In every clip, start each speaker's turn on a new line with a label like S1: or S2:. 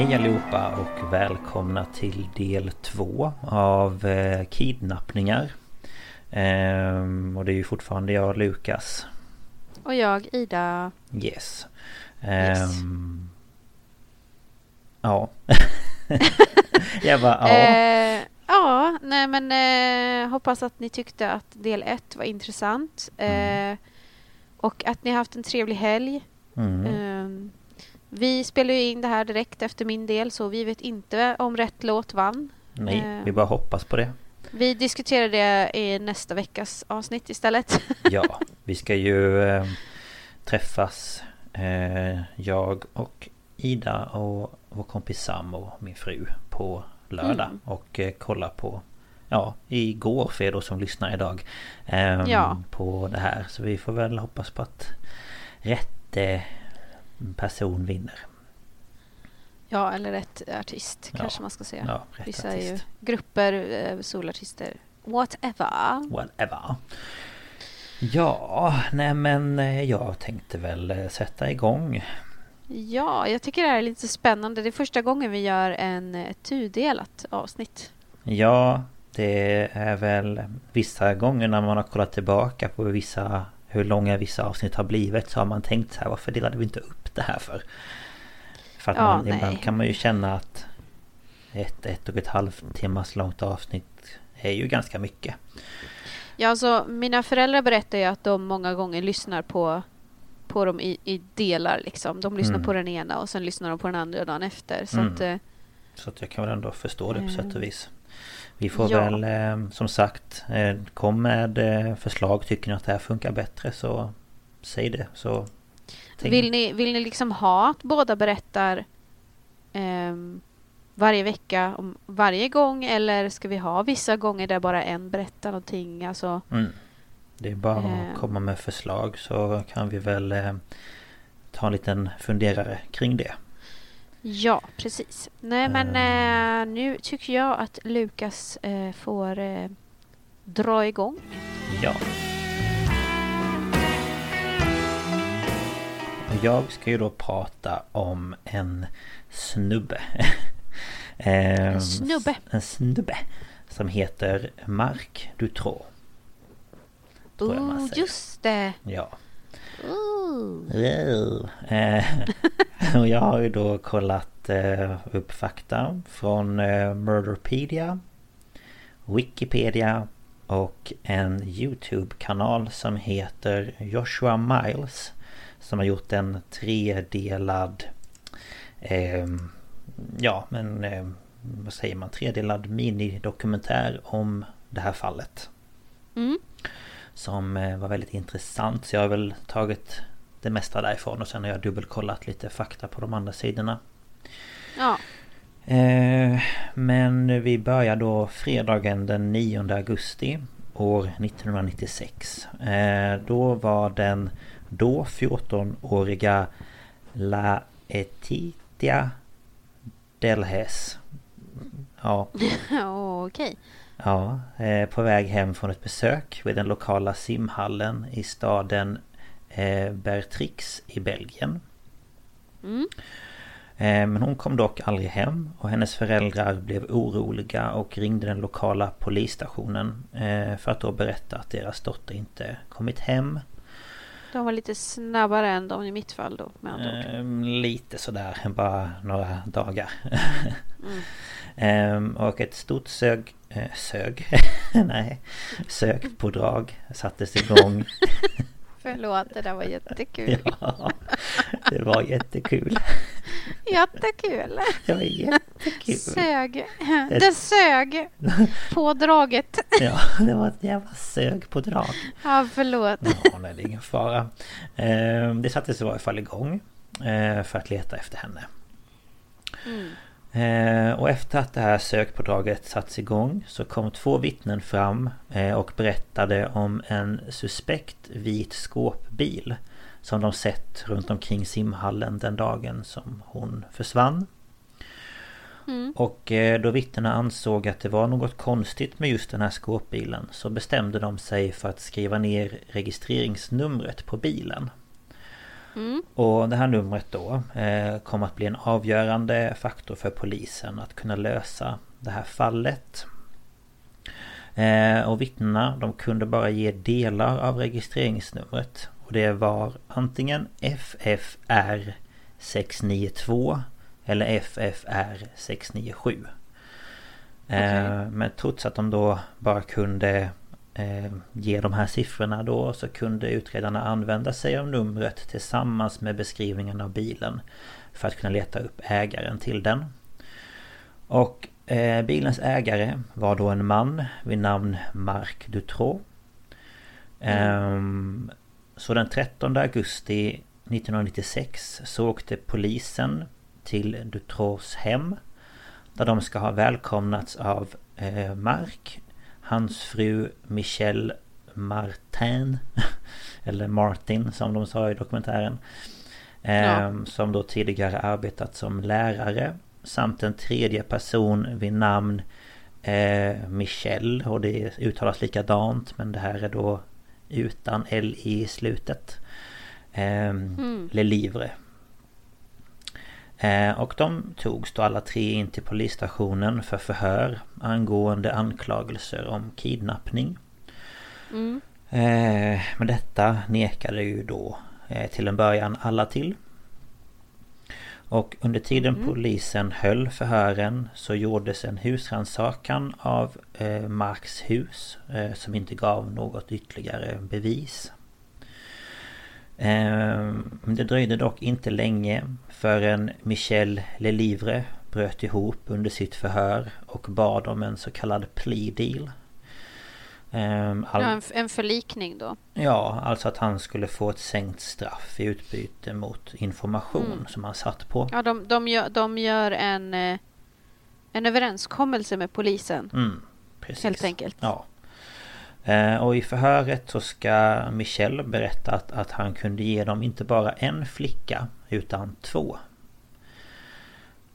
S1: Hej allihopa och välkomna till del två av eh, kidnappningar. Ehm, och det är ju fortfarande jag Lukas.
S2: Och jag Ida.
S1: Yes. Ehm, ja. jag bara ja.
S2: Eh, ja, nej men eh, hoppas att ni tyckte att del ett var intressant.
S1: Mm.
S2: Eh, och att ni har haft en trevlig helg.
S1: Mm.
S2: Vi spelar ju in det här direkt efter min del så vi vet inte om rätt låt vann.
S1: Nej,
S2: eh.
S1: vi bara hoppas på det.
S2: Vi diskuterar det i nästa veckas avsnitt istället.
S1: Ja, vi ska ju eh, träffas eh, jag och Ida och vår kompis Sam och min fru på lördag
S2: Mm.
S1: och eh, kolla på Ja, igår för er då som lyssnar idag ehm,
S2: Ja.
S1: På det här så vi får väl hoppas på att rätt eh, person vinner
S2: ja, eller rätt artist
S1: Ja.
S2: kanske man ska säga.
S1: Ja,
S2: Vissa är ju
S1: artist.
S2: grupper, eh, solartister, whatever.
S1: Whatever Ja, nej men eh, jag tänkte väl eh, sätta igång
S2: Ja, jag tycker det här är lite spännande. Det är första gången vi gör en tudelat avsnitt.
S1: Ja, det är väl vissa gånger när man har kollat tillbaka på vissa hur långa vissa avsnitt har blivit så har man tänkt så här varför delade vi inte upp det här för? För att
S2: Ja,
S1: man, ibland kan man ju känna att ett, ett och ett halvt timmars långt avsnitt är ju ganska mycket.
S2: Ja, alltså, mina föräldrar berättar ju att de många gånger lyssnar på, på dem i, i delar. Liksom. De lyssnar
S1: Mm.
S2: på den ena och sen lyssnar de på den andra dagen efter. Så
S1: Mm.
S2: att, eh,
S1: Så att jag kan väl ändå förstå det på sätt och vis. Vi får
S2: Ja.
S1: väl eh, som sagt eh, kom med eh, förslag. Tycker ni att det här funkar bättre så säg det. Så tänk-
S2: vill, ni, vill ni liksom ha att båda berättar ehm, varje vecka om varje gång eller ska vi ha vissa gånger där bara en berättar någonting? Alltså,
S1: Mm. Det är bara
S2: Eh.
S1: att komma med förslag så kan vi väl eh, ta en liten funderare kring det.
S2: ja, precis. Nej, men eh, nu tycker jag att Lukas eh, får eh, dra igång.
S1: Ja. Jag ska ju då prata om en snubbe. Ehm,
S2: En snubbe.
S1: En snubbe. Som heter Marc Dutroux. Tror
S2: Oh, just det!
S1: Ja.
S2: Oh.
S1: Eh, och jag har ju då kollat eh, upp fakta från eh, Murderpedia Wikipedia och en Youtube-kanal som heter Joshua Miles Som har gjort en tredelad eh, Ja men eh, vad säger man? Tredelad minidokumentär om det här fallet
S2: Mm.
S1: som eh, var väldigt intressant. Så jag har väl tagit det mesta därifrån och sen har jag dubbelkollat lite fakta på de andra sidorna.
S2: Ja.
S1: Eh, men vi börjar då fredagen den 9 augusti år 1996. Eh, då var den då 14-åriga La Etitia Delhes. Ja.
S2: Okej.
S1: Ja, eh, på väg hem från ett besök vid den lokala simhallen i staden eh, Bertrix i Belgien.
S2: Mm.
S1: Eh, men hon kom dock aldrig hem och hennes föräldrar blev oroliga och ringde den lokala polisstationen för att då berätta att deras dotter inte kommit hem.
S2: De var lite snabbare än de i mitt fall då med andra ord.
S1: Ehm, Lite sådär, bara några dagar. Ehm, och ett stort sög... eh, sög? Nej. Sökpådrag sattes igång.
S2: Förlåt, det där var jättekul.
S1: ja, det var jättekul.
S2: Jättekul!
S1: Det var jättekul.
S2: Sög. Det sög på draget.
S1: Ja, det var ett jävla sög på drag.
S2: Ja, förlåt.
S1: Ja, nej, det är ingen fara. Ehm, Det sattes i varje fall igång eh, för att leta efter henne. Eh, Och efter att det här sökpådraget satts igång så kom två vittnen fram eh, och berättade om en suspekt vit skåpbil som de sett runt omkring simhallen den dagen som hon försvann. Och eh, då vittnena ansåg att det var något konstigt med just den här skåpbilen så bestämde de sig för att skriva ner registreringsnumret på bilen. Och det här numret då eh, kom att bli en avgörande faktor för polisen att kunna lösa det här fallet. Eh, och vittnena de kunde bara ge delar av registreringsnumret. Och det var antingen FFR 692 eller FFR 697. Eh, men trots att de då bara kunde eh, ge de här siffrorna då så kunde utredarna använda sig av numret tillsammans med beskrivningen av bilen för att kunna leta upp ägaren till den. Och eh, bilens ägare var då en man vid namn Marc Dutroux. Ehm, så den 13 augusti 1996 så åkte polisen till Dutroux hem. Där de ska ha välkomnats av eh, Marc, hans fru Michelle Martin. Eller Martin som de sa i dokumentären. Ehm, Som då tidigare arbetat som lärare. Samt en tredje person vid namn eh, Michelle. Och det uttalas likadant men det här är då utan L i slutet. Ehm, Le Livre. Eh, och de togs då alla tre in till polisstationen för förhör angående anklagelser om kidnappning. Eh, men detta nekade ju då eh, till en början alla till. Och under tiden polisen höll förhören så gjordes en husrannsakan av eh, Marks hus eh, som inte gav något ytterligare bevis. Eh, det dröjde dock inte länge förrän Michel Lelivre bröt ihop under sitt förhör och bad om en så kallad plea deal. Eh, all-
S2: Ja, en, en förlikning då.
S1: Ja, alltså att han skulle få ett sänkt straff i utbyte mot information
S2: Mm.
S1: som han satt på.
S2: Ja, de, de, gör, de gör en, eh, en överenskommelse med polisen.
S1: Mm, precis.
S2: Helt enkelt.
S1: Ja. Eh, Och i förhöret så ska Michel berätta att, att han kunde ge dem inte bara en flicka utan två.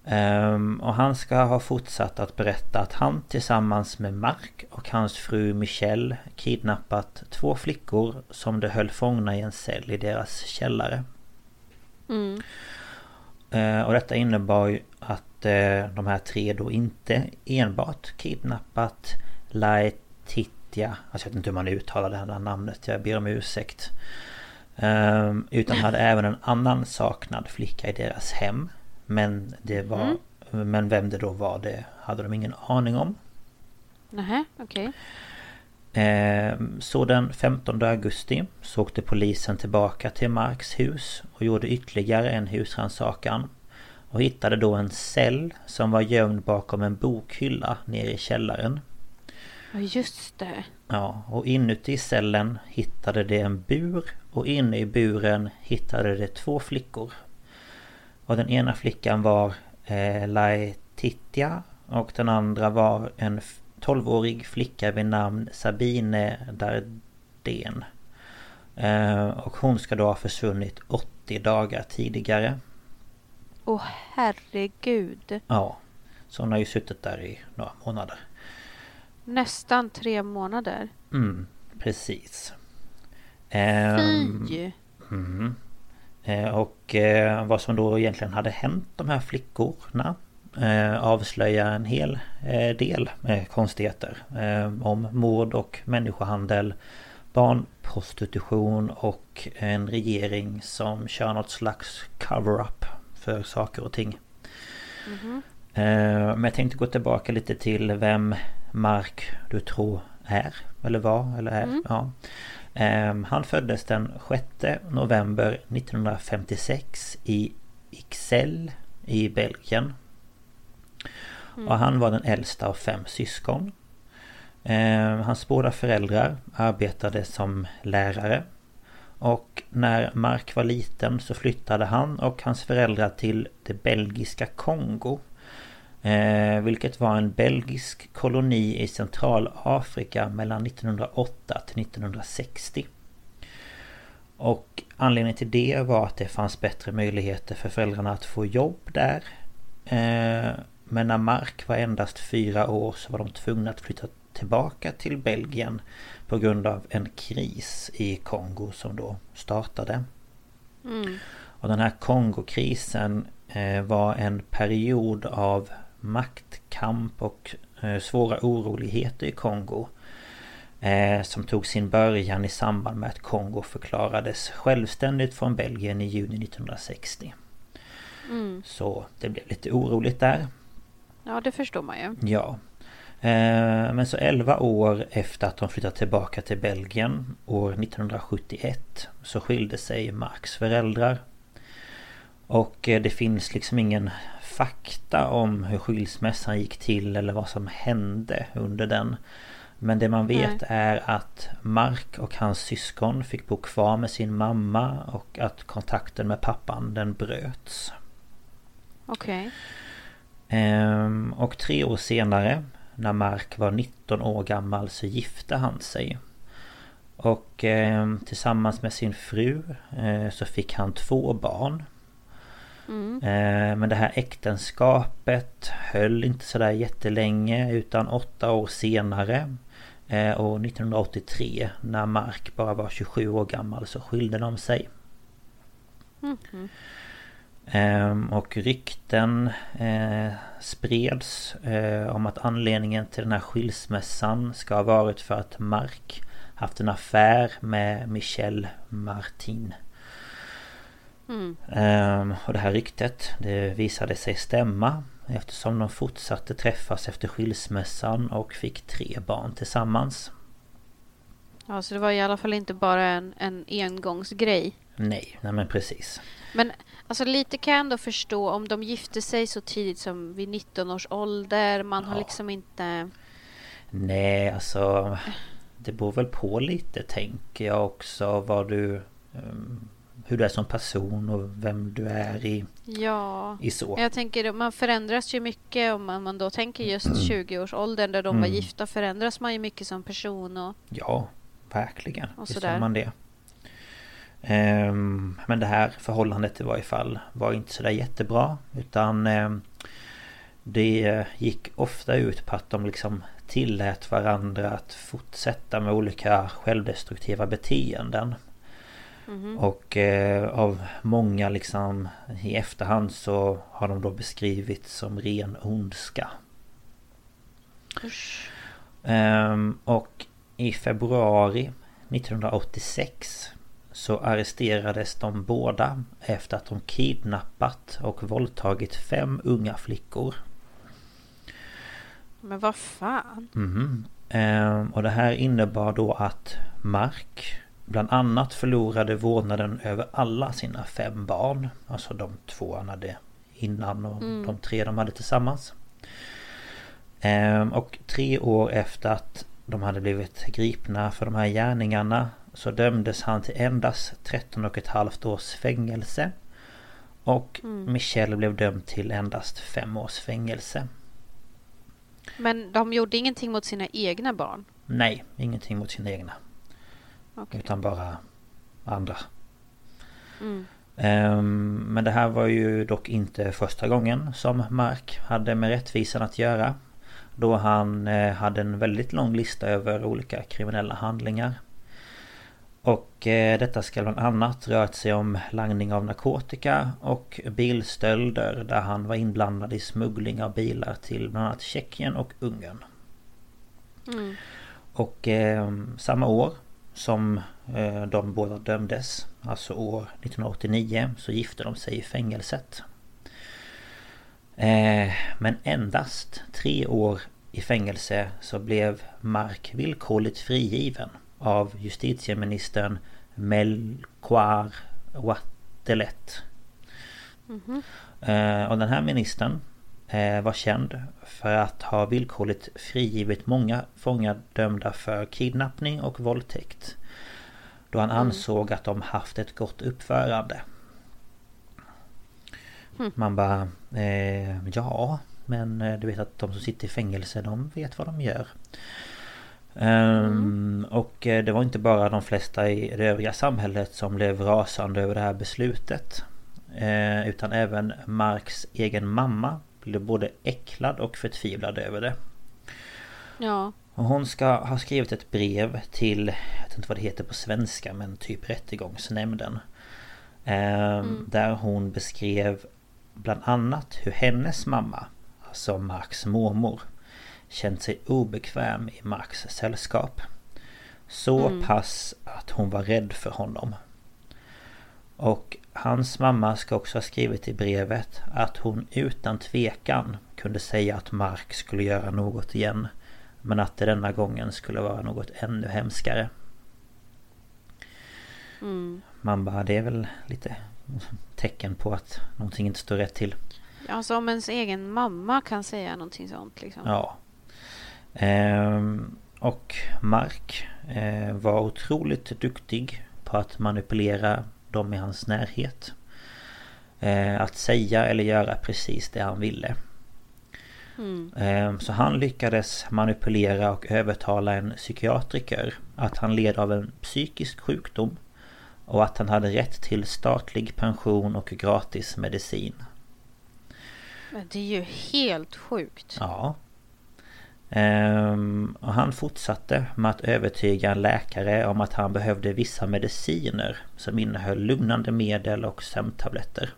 S1: Ehm, Och han ska ha fortsatt att berätta att han tillsammans med Mark och hans fru Michelle kidnappat två flickor som de höll fångna i en cell i deras källare.
S2: Mm.
S1: Eh, Och detta innebar ju att eh, de här tre då inte enbart kidnappat Laetitia Alltså jag vet inte hur man uttalar det här namnet, jag ber om ursäkt Ehm, Utan hade även en annan saknad flicka i deras hem Men det var Men vem det då var det hade de ingen aning om
S2: Nähä, okej.
S1: Ehm, Så den 15 augusti så åkte polisen tillbaka till Marks hus och gjorde ytterligare en husrannsakan. Och hittade då en cell som var gömd bakom en bokhylla nere i källaren.
S2: Ja, just det.
S1: Ja, och inuti cellen hittade det en bur och inne i buren hittade det två flickor. Och den ena flickan var eh, Laetitia och den andra var en 12-årig flicka vid namn Sabine Dardén. Eh, och hon ska då ha försvunnit 80 dagar tidigare.
S2: Åh herregud.
S1: Ja, så hon har ju suttit där i några månader.
S2: Nästan tre månader.
S1: Mm, precis.
S2: Fy!
S1: Mm. Eh, Och eh, vad som då egentligen hade hänt de här flickorna eh, avslöjar en hel del konstigheter om mord och människohandel barnprostitution och en regering som kör något slags cover-up för saker och ting. Eh, Men jag tänkte gå tillbaka lite till vem Mark du tror är eller var eller är. Ja. Ehm, Han föddes den 6 november 1956 i Ixelles i Belgien. Och han var den äldsta av fem syskon. Ehm, Hans båda föräldrar arbetade som lärare. Och när Mark var liten så flyttade han och hans föräldrar till det belgiska Kongo. Eh, vilket var en belgisk koloni i Centralafrika mellan 1908 till 1960. Och anledningen till det var att det fanns bättre möjligheter för föräldrarna att få jobb där. Eh, men när Mark var endast fyra år så var de tvungna att flytta tillbaka till Belgien på grund av en kris i Kongo som då startade. Och den här Kongokrisen eh, var en period av maktkamp och eh, svåra oroligheter i Kongo. Eh, som tog sin början i samband med att Kongo förklarades självständigt från Belgien i juni 1960. Så det blev lite oroligt där.
S2: Ja, det förstår man ju.
S1: Ja. Eh, Men så 11 år efter att de flyttat tillbaka till Belgien år 1971 så skilde sig Marks föräldrar. Och det finns liksom ingen fakta om hur skilsmässan gick till eller vad som hände under den. Men det man vet
S2: Nej.
S1: är att Mark och hans syskon fick bo kvar med sin mamma och att kontakten med pappan den bröts.
S2: Okej.
S1: Ehm, och tre år senare när Mark var 19 år gammal så gifte han sig. Och ehm, tillsammans med sin fru eh, så fick han två barn. Ehm, men det här äktenskapet höll inte sådär jättelänge utan åtta år senare eh, och 1983 när Mark bara var 27 år gammal så skilde de sig. Ehm, och rykten eh, spreds eh, om att anledningen till den här skilsmässan ska ha varit för att Mark haft en affär med Michel Martin. Ehm, och det här ryktet det visade sig stämma eftersom de fortsatte träffas efter skilsmässan och fick tre barn tillsammans.
S2: Ja, så det var i alla fall inte bara en, en engångsgrej.
S1: Nej, nej men precis.
S2: Men alltså lite kan jag ändå förstå om de gifte sig så tidigt som vid 19 års ålder. Man har
S1: Ja.
S2: liksom inte...
S1: Nej, alltså Det beror väl på lite tänker jag också vad du ehm, Hur du är som person och vem du är i,
S2: Ja.
S1: i så.
S2: Jag tänker man förändras ju mycket om man, man då tänker just 20-årsåldern där de var
S1: Mm.
S2: gifta förändras man ju mycket som person och
S1: Ja, verkligen.
S2: Och
S1: Visst
S2: sådär.
S1: gör man det. Ehm, men det här förhållandet i varje fall var inte sådär jättebra. Utan ehm, det gick ofta ut på att de liksom tillät varandra att fortsätta med olika självdestruktiva beteenden. Och eh, av många liksom i efterhand så har de då beskrivits som ren ondska. Ehm, och i februari 1986 så arresterades de båda efter att de kidnappat och våldtagit fem unga flickor.
S2: Men vad fan?
S1: Mhm. Ehm, och det här innebar då att Mark bland annat förlorade vårdnaden över alla sina fem barn. Alltså de två han hade innan och de tre de hade tillsammans. Ehm, och tre år efter att de hade blivit gripna för de här gärningarna så dömdes han till endast 13 och ett halvt års fängelse. Och mm. Michelle blev dömd till endast fem års fängelse.
S2: Men de gjorde ingenting mot sina egna barn?
S1: Nej, ingenting mot sina egna. Okay. Utan bara andra. Mm. Um, men det här var ju dock inte första gången som Mark hade med rättvisan att göra. Då han eh, hade en väldigt lång lista över olika kriminella handlingar. Och eh, detta ska bland annat rört sig om langning av narkotika och bilstölder där han var inblandad i smuggling av bilar till bland annat Tjeckien och Ungern. Mm. Och eh, samma år som eh, de båda dömdes, alltså år 1989, så gifte de sig i fängelset. Eh, men endast tre år i fängelse så blev Mark villkorligt frigiven av justitieministern Melchior Wattelet. Mm -hmm. Och den här ministern eh, var känd för att ha villkorligt frigivit många fångar dömda för kidnappning och våldtäkt. Då han mm. ansåg att de haft ett gott uppförande. Mm. Man bara... Eh, ja, men eh, du vet att de som sitter i fängelse de vet vad de gör. Mm. Och eh, det var inte bara de flesta i det övriga samhället som blev rasande över det här beslutet. Eh, utan även Marks egen mamma blev både äcklad och förtvivlad över det.
S2: Ja.
S1: Och hon ska ha skrivit ett brev till, jag vet inte vad det heter på svenska, men typ rättegångsnämnden. Mm. Där hon beskrev bland annat hur hennes mamma, alltså Marks mormor, känt sig obekväm i Marks sällskap. Så mm. pass att hon var rädd för honom. Och hans mamma ska också ha skrivit i brevet att hon utan tvekan kunde säga att Mark skulle göra något igen. Men att det denna gången skulle vara något ännu hemskare. Mm. Man bara, det är väl lite tecken på att någonting inte står rätt till.
S2: Alltså om ens egen mamma kan säga någonting sånt liksom.
S1: Ja. Ehm, och Mark eh, var otroligt duktig på att manipulera dem i hans närhet. Eh, att säga eller göra precis det han ville. Mm. Ehm, så han lyckades manipulera och övertala en psykiatriker att han led av en psykisk sjukdom och att han hade rätt till statlig pension och gratis medicin.
S2: Men det är ju helt sjukt.
S1: Ja. Ehm, och han fortsatte med att övertyga en läkare om att han behövde vissa mediciner som innehöll lugnande medel och sömntabletter.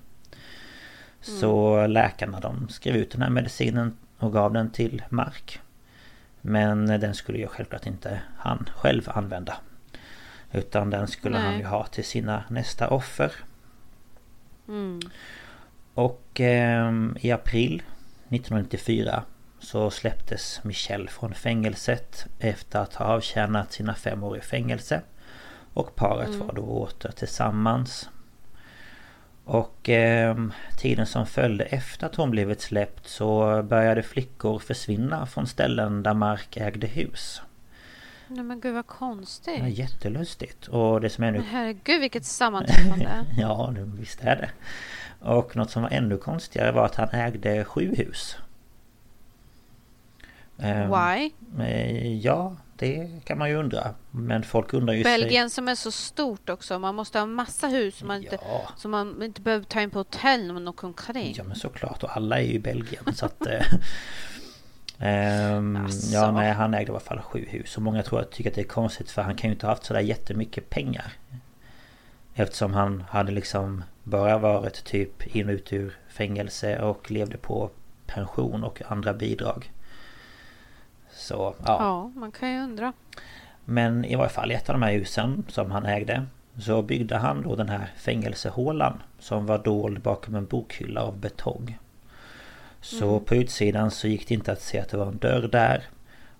S1: Så mm. läkarna de skrev ut den här medicinen och gav den till Mark. Men den skulle ju självklart inte han själv använda. Utan den skulle Nej. han ju ha till sina nästa offer. Mm. Och eh, i april 1994 så släpptes Michelle från fängelset efter att ha avtjänat sina fem år i fängelse. Och paret mm. var då åter tillsammans. Och eh, tiden som följde efter att hon blivit släppt så började flickor försvinna från ställen där Mark ägde hus.
S2: Nej men gud vad konstigt.
S1: Ja, jättelustigt. Och det som är nu...
S2: Herregud vilket sammanträffande.
S1: ja, visst är det. Och något som var ännu konstigare var att han ägde sju hus.
S2: Ehm, Why?
S1: Eh, ja, det kan man ju undra. Men folk undrar ju
S2: Belgien sig... som är så stort också. Man måste ha massa hus som man, ja. inte, som man inte behöver ta in på hotell när man åker omkring.
S1: Ja men såklart. Och alla är ju i Belgien. så att... Um, alltså. Ja, nej, han ägde i alla fall sju hus. Och många tror att tycker att det är konstigt för han kan ju inte ha haft sådär jättemycket pengar. Eftersom han hade liksom bara varit typ in och ut ur fängelse och levde på pension och andra bidrag. Så ja.
S2: Ja, man kan ju undra.
S1: Men i varje fall i ett av de här husen som han ägde så byggde han då den här fängelsehålan som var dold bakom en bokhylla av betong. Så mm. på utsidan så gick det inte att se att det var en dörr där.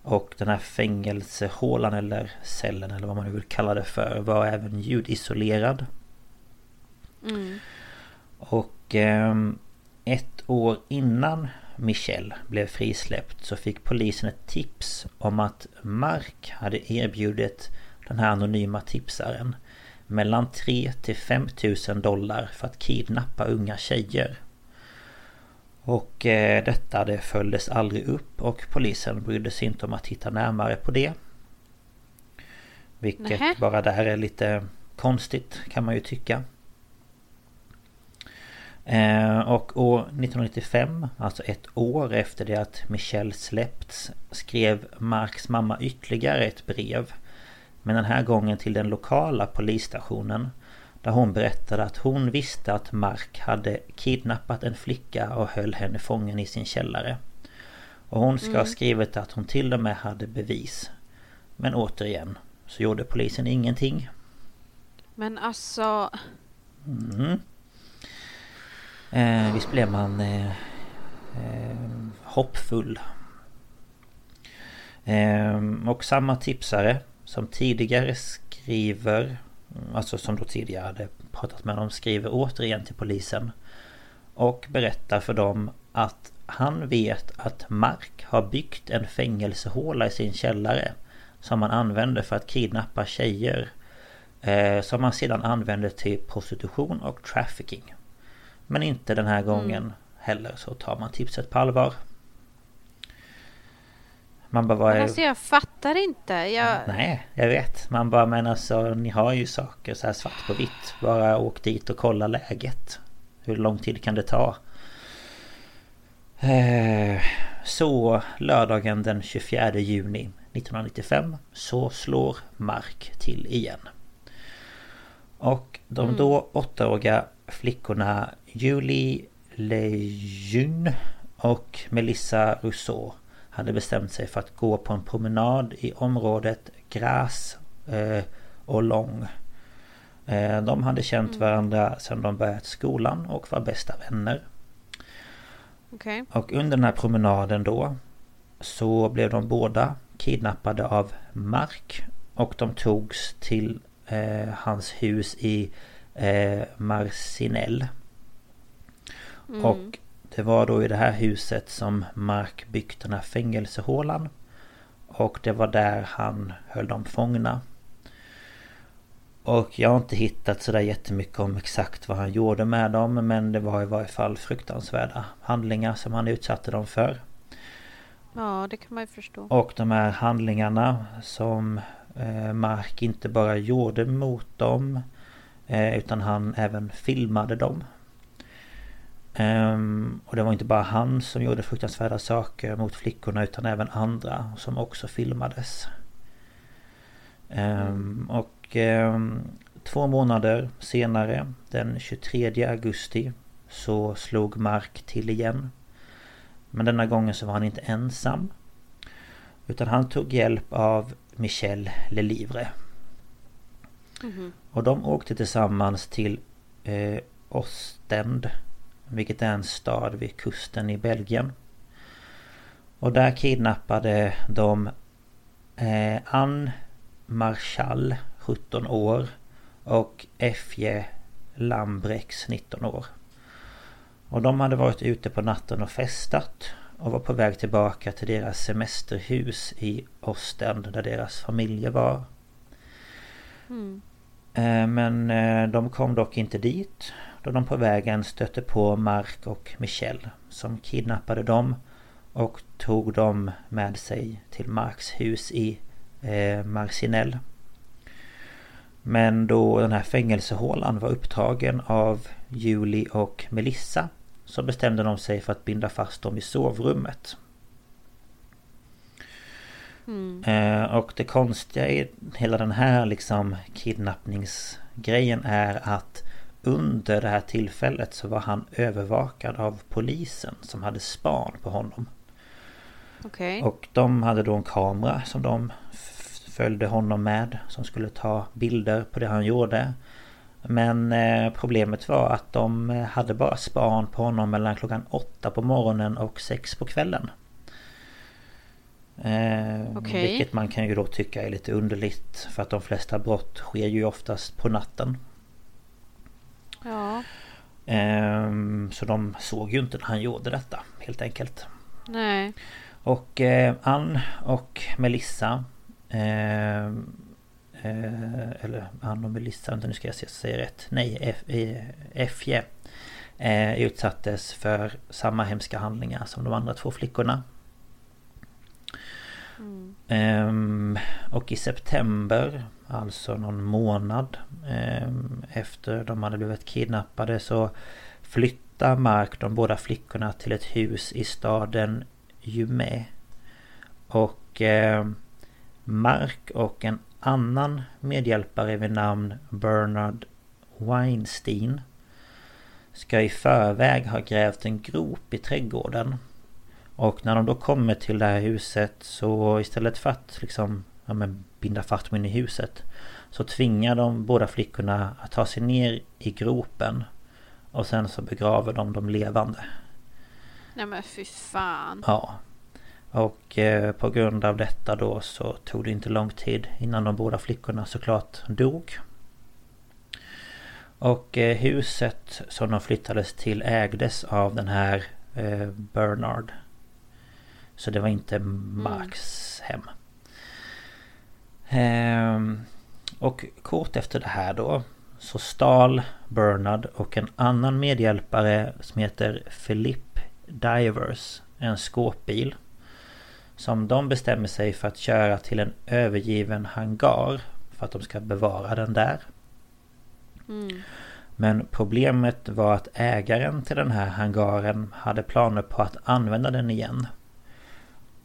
S1: Och den här fängelsehålan eller cellen eller vad man nu vill kalla det för var även ljudisolerad. Mm. Och eh, ett år innan Michelle blev frisläppt så fick polisen ett tips om att Mark hade erbjudit den här anonyma tipsaren mellan 3 till 5 000 dollar för att kidnappa unga tjejer. Och eh, detta det följdes aldrig upp och polisen brydde sig inte om att titta närmare på det. Vilket
S2: Nähä.
S1: bara där är lite konstigt kan man ju tycka. Eh, och år 1995, alltså ett år efter det att Michelle släppts, skrev Marks mamma ytterligare ett brev. Men den här gången till den lokala polisstationen. Där hon berättade att hon visste att Mark hade kidnappat en flicka och höll henne fången i sin källare. Och hon ska ha skrivit att hon till och med hade bevis. Men återigen så gjorde polisen ingenting.
S2: Men alltså...
S1: Mm. Eh, visst blev man eh, eh, hoppfull. Eh, och samma tipsare som tidigare skriver, alltså som då tidigare hade pratat med dem, skriver återigen till polisen. Och berättar för dem att han vet att Mark har byggt en fängelsehåla i sin källare. Som han använder för att kidnappa tjejer. Eh, som han sedan använder till prostitution och trafficking. Men inte den här gången heller så tar man tipset på allvar. Man bara, vad är...
S2: alltså jag fattar inte. Jag...
S1: Nej, jag vet. Man bara, men alltså ni har ju saker så här svart på vitt. Bara åk dit och kolla läget. Hur lång tid kan det ta? Eh, Så lördagen den 24 juni 1995 så slår Mark till igen. Och de då åttaåriga flickorna Julie Lejeune och Melissa Rousseau hade bestämt sig för att gå på en promenad i området Gras eh, och Lång. Eh, de hade känt varandra sedan de börjat skolan och var bästa vänner.
S2: Okej.
S1: Och under den här promenaden då Så blev de båda kidnappade av Mark Och de togs till eh, hans hus i eh, Marcinell Och det var då i det här huset som Mark byggt den här fängelsehålan Och det var där han höll dem fångna och jag har inte hittat sådär jättemycket om exakt vad han gjorde med dem Men det var i varje fall fruktansvärda handlingar som han utsatte dem för.
S2: Ja, det kan man ju förstå.
S1: Och de här handlingarna som eh, Mark inte bara gjorde mot dem Eh, utan han även filmade dem. Ehm, och det var inte bara han som gjorde fruktansvärda saker mot flickorna utan även andra som också filmades. Ehm, och ehm, två månader senare, den 23 augusti, så slog Mark till igen. Men denna gången så var han inte ensam. Utan han tog hjälp av Michel Lelivre. Och de åkte tillsammans till eh, Ostend. Vilket är en stad vid kusten i Belgien. Och där kidnappade de eh, Anne Marschall, 17 år. Och F.J. Lambrex, 19 år. Och de hade varit ute på natten och festat. Och var på väg tillbaka till deras semesterhus i Ostend där deras familjer var. Eh, Eh, men eh, de kom dock inte dit då de på vägen stötte på Mark och Michelle som kidnappade dem och tog dem med sig till Marks hus i eh, Marcinell. Men då den här fängelsehålan var upptagen av Julie och Melissa så bestämde de sig för att binda fast dem i sovrummet. Eh, och det konstiga i hela den här liksom kidnappningsgrejen är att under det här tillfället så var han övervakad av polisen som hade span på honom.
S2: Okej.
S1: Och de hade då en kamera som de följde honom med som skulle ta bilder på det han gjorde. Men eh, problemet var att de hade bara span på honom mellan klockan åtta på morgonen och sex på kvällen. Eh,
S2: Okej.
S1: Vilket man kan ju då tycka är lite underligt för att de flesta brott sker ju oftast på natten.
S2: Ja.
S1: Ehm, Så de såg ju inte när han gjorde detta helt enkelt.
S2: Nej.
S1: Och eh, Ann och Melissa eh, eh, Eller Ann och Melissa, nu ska jag se, säga rätt. Nej, F, eh, eh, utsattes för samma hemska handlingar som de andra två flickorna.
S2: Mm.
S1: Ehm, och i september, alltså någon månad ehm, efter de hade blivit kidnappade så flyttar Mark de båda flickorna till ett hus i staden Jume. Och eh, Mark och en annan medhjälpare vid namn Bernard Weinstein ska i förväg ha grävt en grop i trädgården. Och när de då kommer till det här huset så istället för att liksom ja, men binda fast in i huset så tvingar de båda flickorna att ta sig ner i gropen och sen så begraver de dem levande.
S2: Nej men fy fan.
S1: Ja. Och eh, på grund av detta då så tog det inte lång tid innan de båda flickorna såklart dog. Och eh, huset som de flyttades till ägdes av den här eh, Bernard. Så det var inte Marks hem. Ehm, och kort efter det här då så stal Bernard och en annan medhjälpare som heter Philip Divers en skåpbil. Som de bestämmer sig för att köra till en övergiven hangar för att de ska bevara den där.
S2: Mm.
S1: Men problemet var att ägaren till den här hangaren hade planer på att använda den igen.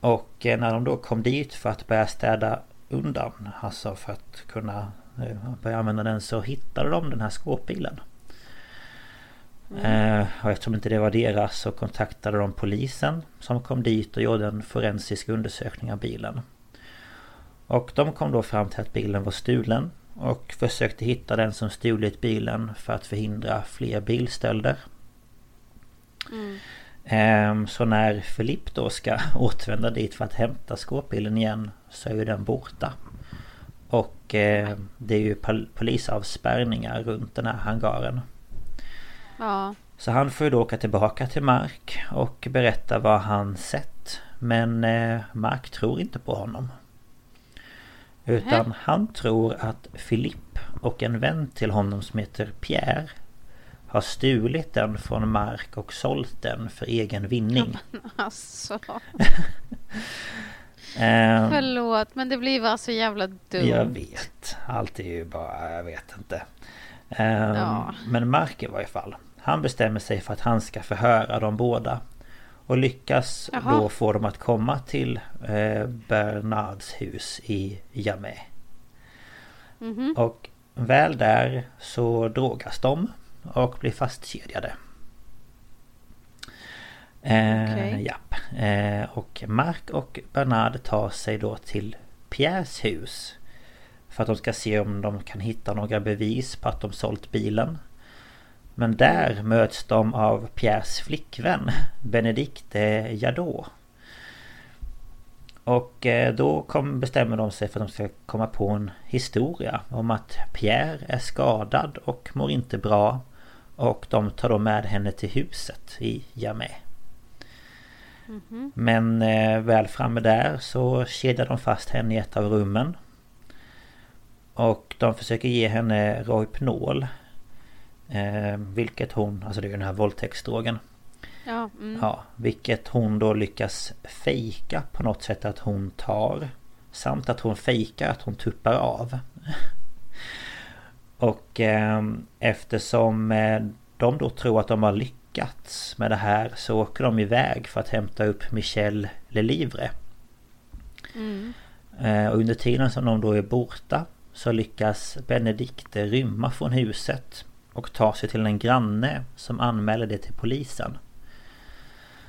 S1: Och eh, när de då kom dit för att börja städa undan, alltså för att kunna eh, börja använda den så hittade de den här skåpbilen. Eh, och eftersom inte det var deras så kontaktade de polisen som kom dit och gjorde en forensisk undersökning av bilen. Och de kom då fram till att bilen var stulen och försökte hitta den som stulit bilen för att förhindra fler bilstölder.
S2: Mm.
S1: Ehm, Så när Filip då ska återvända dit för att hämta skåpbilen igen så är ju den borta. Och eh, det är ju pol- polisavspärrningar runt den här hangaren.
S2: Ja.
S1: Så han får ju då åka tillbaka till Mark och berätta vad han sett. Men eh, Mark tror inte på honom. Utan han tror att Philippe och en vän till honom som heter Pierre har stulit den från Mark och sålt den för egen vinning.
S2: Alltså.
S1: Eh,
S2: Förlåt men det blir bara så jävla dumt.
S1: jag vet. Allt är ju bara, jag vet inte. Eh,
S2: Ja.
S1: Men Mark i varje fall. Han bestämmer sig för att han ska förhöra dem båda. Och lyckas
S2: Jaha.
S1: då få dem att komma till eh, Bernards hus i Jamé.
S2: Mhm.
S1: Och väl där så drogas de och blir fastkedjade. Eh,
S2: Okej.
S1: japp. Eh, och Mark och Bernard tar sig då till Pierres hus. För att de ska se om de kan hitta några bevis på att de sålt bilen. Men där möts de av Pierres flickvän Benedicte Jadot. Och eh, då kom, bestämmer de sig för att de ska komma på en historia om att Pierre är skadad och mår inte bra. Och de tar då med henne till huset i Jamé. Men eh, väl framme där så kedjar de fast henne i ett av rummen. Och de försöker ge henne Rohypnol. Eh, vilket hon, alltså det är ju den här våldtäktsdrogen.
S2: Ja. Mm.
S1: Ja, vilket hon då lyckas fejka på något sätt att hon tar. Samt att hon fejkar att hon tuppar av. Och eh, eftersom eh, de då tror att de har lyckats med det här så åker de iväg för att hämta upp Michel Lelivre.
S2: Mm.
S1: Eh, och under tiden som de då är borta så lyckas Benedikte rymma från huset och ta sig till en granne som anmäler det till polisen.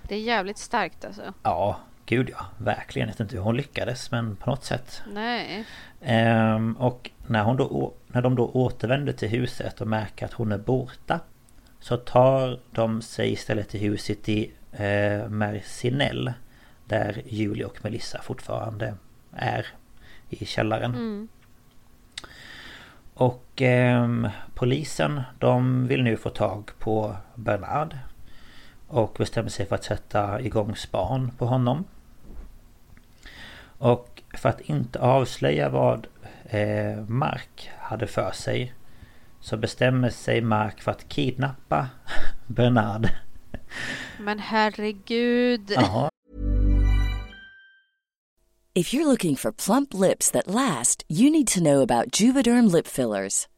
S2: Det är jävligt starkt alltså.
S1: Ja, gud ja. Verkligen. Jag vet inte hur hon lyckades men på något sätt.
S2: Nej.
S1: Ehm, och när, hon då, när de då återvänder till huset och märker att hon är borta Så tar de sig istället till huset i eh, Mercinell Där Julie och Melissa fortfarande är i källaren.
S2: Mm.
S1: Och ehm, polisen de vill nu få tag på Bernard. och bestämmer sig för att sätta igång span på honom. Och för att inte avslöja vad eh, Mark hade för sig så bestämmer sig Mark för att kidnappa Bernard.
S2: Men herregud.
S1: Jaha.
S3: If you're looking for plump lips that last, you need to know about Juvederm lip fillers.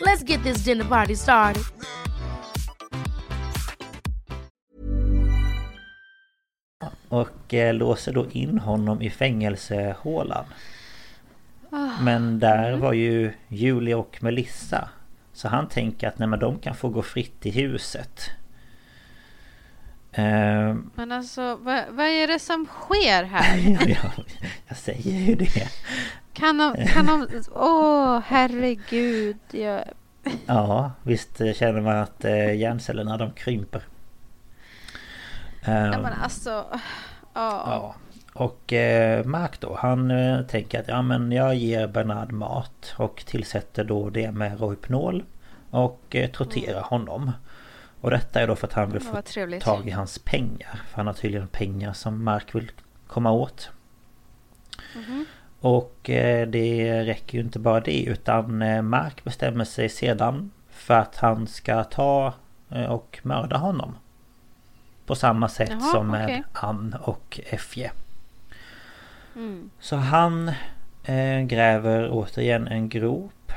S4: Let's get this dinner party started.
S1: Och eh, låser då in honom i fängelsehålan. Men där var ju Julie och Melissa. Så han tänker att nej, men de kan få gå fritt i huset. Eh,
S2: Men alltså, vad, vad är det som sker här?
S1: ja, ja, jag säger ju det.
S2: Kan de... Kan de åh, herregud. Jag,
S1: Ja, visst känner man att eh, hjärncellerna de krymper. Eh,
S2: ja, men alltså... Ja.
S1: Ja. Och eh, Mark då, han eh, tänker att ja men jag ger Bernard mat och tillsätter då det med Rohypnol och eh, torterar honom. Och detta är då för att han vill få
S2: trevligt.
S1: tag i hans pengar. För han har tydligen pengar som Mark vill komma åt.
S2: Mhm.
S1: Och eh, det räcker ju inte bara det utan eh, Mark bestämmer sig sedan för att han ska ta eh, och mörda honom. På samma sätt
S2: Jaha,
S1: som med
S2: okej.
S1: Ann och Effie.
S2: Mm.
S1: Så han gräver återigen en grop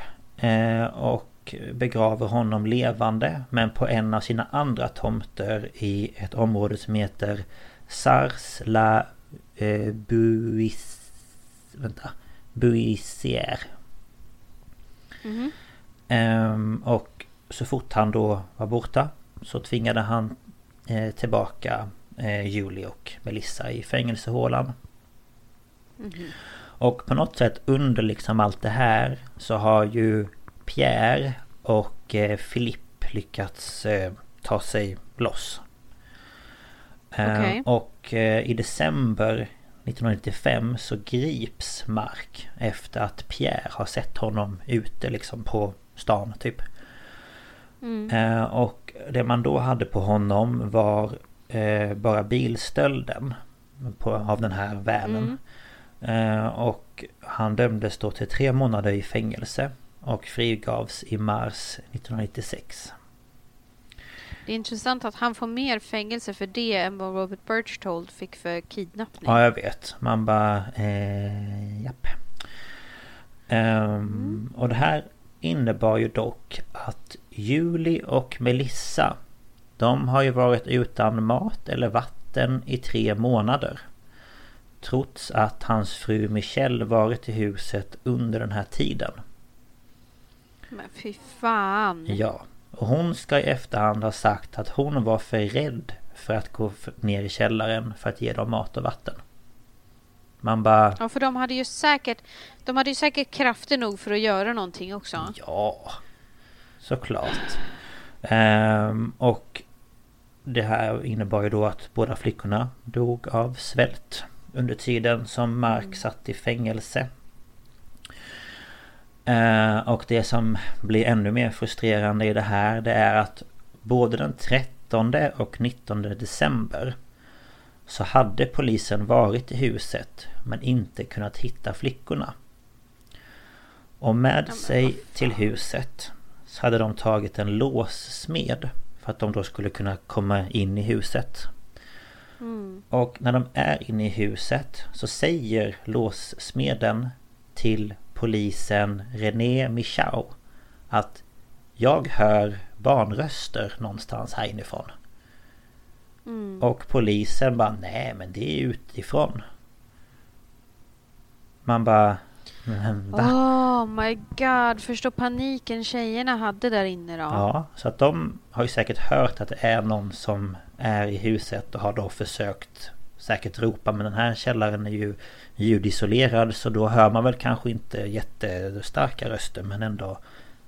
S1: och begraver honom levande men på en av sina andra tomter i ett område som heter Sars la eh, Buis... Vänta. Buisier.
S2: Mhm.
S1: Ehm, och så fort han då var borta så tvingade han eh, tillbaka eh, Julie och Melissa i fängelsehålan. Och på något sätt under liksom allt det här så har ju Pierre och eh, Philippe lyckats eh, ta sig loss. Eh,
S2: Okej.
S1: Och eh, i december 1995 så grips Mark efter att Pierre har sett honom ute liksom på stan typ. Eh, och det man då hade på honom var eh, bara bilstölden på, av den här vanen. Eh, och han dömdes då till tre månader i fängelse och frigavs i mars 1996.
S2: Det är intressant att han får mer fängelse för det än vad Robert Birchtold fick för kidnappning.
S1: Ja, jag vet. Man bara... Eh, japp. Ehm, Och det här innebar ju dock att Julie och Melissa De har ju varit utan mat eller vatten i tre månader. Trots att hans fru Michelle varit i huset under den här tiden.
S2: Men fy fan.
S1: Ja. Och hon ska i efterhand ha sagt att hon var för rädd för att gå ner i källaren för att ge dem mat och vatten. Man bara...
S2: Ja, för de hade ju säkert De hade ju säkert krafter nog för att göra någonting också.
S1: Ja, såklart. Ehm, och det här innebar ju då att båda flickorna dog av svält under tiden som Mark satt i fängelse. Eh, och det som blir ännu mer frustrerande i det här det är att både den 13 och 19 december så hade polisen varit i huset men inte kunnat hitta flickorna. Och med sig till huset så hade de tagit en låssmed för att de då skulle kunna komma in i huset.
S2: Mm.
S1: Och när de är inne i huset så säger låssmeden till polisen René Michau att jag hör barnröster någonstans här inifrån.
S2: Mm.
S1: Och polisen bara nej men det är utifrån. Man bara va?
S2: Oh my god, förstå paniken tjejerna hade där inne då.
S1: Ja, så att de har ju säkert hört att det är någon som är i huset och har då försökt säkert ropa men den här källaren är ju ljudisolerad så då hör man väl kanske inte jättestarka röster men ändå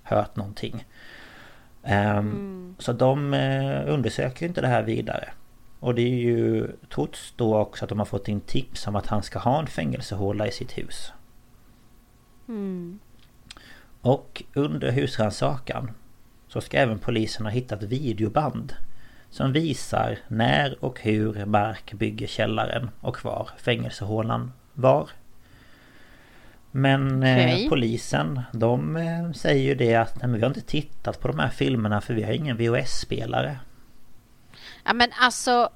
S1: hört någonting. Ehm, Så de eh, undersöker inte det här vidare. Och det är ju trots då också att de har fått in tips om att han ska ha en fängelsehåla i sitt hus.
S2: Mm.
S1: Och under husrannsakan så ska även polisen ha hittat videoband som visar när och hur Mark bygger källaren och var fängelsehålan var. Men eh,
S2: Okej.
S1: polisen de eh, säger ju det att nej, men vi har inte tittat på de här filmerna för vi har ingen VHS-spelare.
S2: Ja men alltså,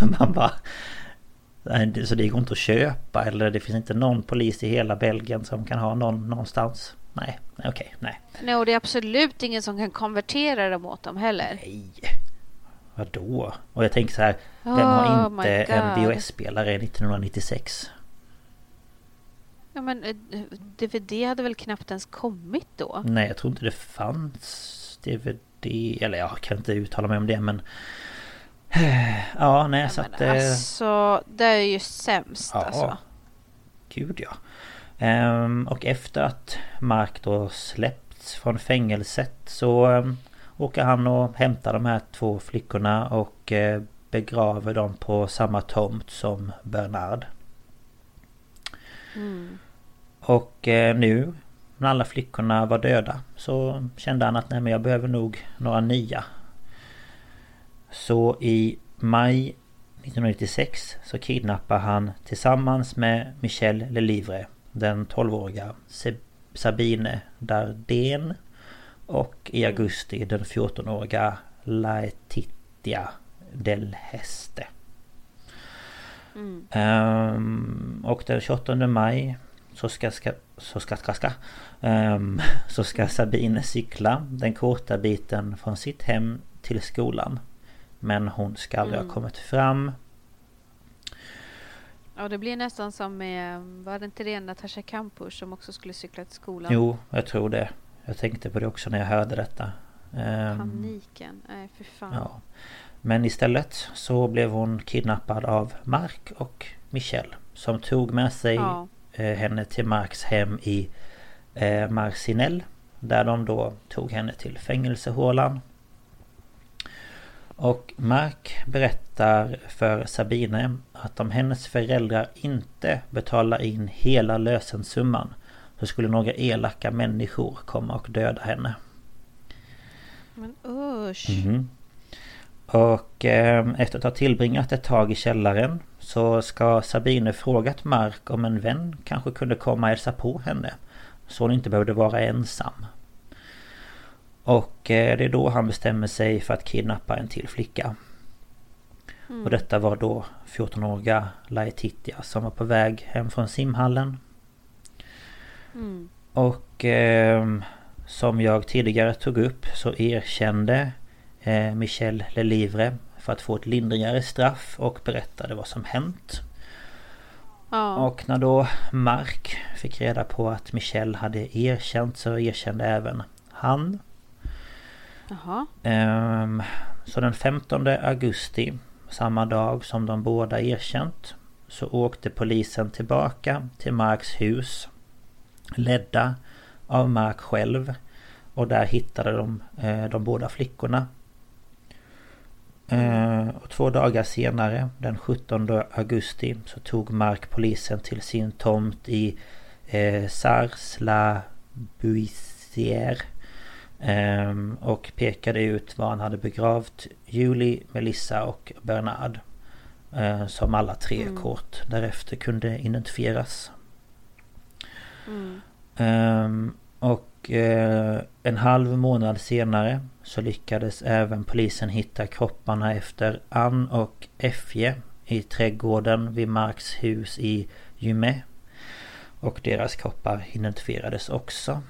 S1: Man bara... Nej, Så det går inte att köpa eller det finns inte någon polis i hela Belgien som kan ha någon någonstans. Nej, nej okej, nej.
S2: nej, och det är absolut ingen som kan konvertera dem åt dem heller.
S1: Nej! Vadå? Och jag tänker så här, vem har
S2: Oh
S1: inte en. VHS-spelare 1996?
S2: Ja men eh, DVD hade väl knappt ens kommit då?
S1: Nej, jag tror inte det fanns DVD, eller jag kan inte uttala mig om det men... Ja, nej så
S2: Men
S1: att... eh,
S2: alltså, det är ju sämst
S1: Ja,
S2: alltså.
S1: gud ja. Ehm, och efter att Mark då släppts från fängelset så um, åker han och hämtar de här två flickorna och eh, begraver dem på samma tomt som Bernard.
S2: Mm.
S1: Och eh, nu när alla flickorna var döda så kände han att nej men jag behöver nog några nya. Så i maj 1996 så kidnappar han tillsammans med Michel Lelivre den 12-åriga Se- Sabine Dardén och i augusti den 14-åriga Laetitia Del Heste.
S2: Mm.
S1: Ehm, och den 28 maj så ska, ska, så ska, ska, ska, ehm, så ska Sabine cykla den korta biten från sitt hem till skolan. Men hon ska aldrig ha kommit fram.
S2: Ja, det blir nästan som med, var det inte det Natasha Kampusch som också skulle cykla till skolan?
S1: Jo, jag tror det. Jag tänkte på det också när jag hörde detta. Ehm,
S2: Paniken, nej för fan.
S1: ja. Men istället så blev hon kidnappad av Mark och Michelle. Som tog med sig
S2: Ja.
S1: eh, henne till Marks hem i eh, Marcinelle. Där de då tog henne till fängelsehålan. Och Mark berättar för Sabine att om hennes föräldrar inte betalar in hela lösensumman så skulle några elaka människor komma och döda henne.
S2: Men usch.
S1: Mhm. Och eh, efter att ha tillbringat ett tag i källaren så ska Sabine frågat Mark om en vän kanske kunde komma och hälsa på henne. Så hon inte behövde vara ensam. Och eh, det är då han bestämmer sig för att kidnappa en till flicka. Och detta var då 14-åriga Laetitia som var på väg hem från simhallen.
S2: Mm.
S1: Och eh, som jag tidigare tog upp så erkände eh, Michel Lelivre för att få ett lindrigare straff och berättade vad som hänt.
S2: Ja.
S1: Och när då Mark fick reda på att Michel hade erkänt så erkände även han.
S2: Jaha.
S1: Ehm, så den 15 augusti, samma dag som de båda erkänt, så åkte polisen tillbaka till Marks hus. Ledda av Mark själv. Och där hittade de eh, de båda flickorna. Eh, och två dagar senare, den 17 augusti, så tog Mark polisen till sin tomt i eh, Sars-la Buissière eh, och pekade ut var han hade begravt Julie, Melissa och Bernard. Som alla tre mm. kort därefter kunde identifieras. Mm. Um, och uh, en halv månad senare så lyckades även polisen hitta kropparna efter Ann och Effie i trädgården vid Marks hus i Jume. Och deras kroppar identifierades också.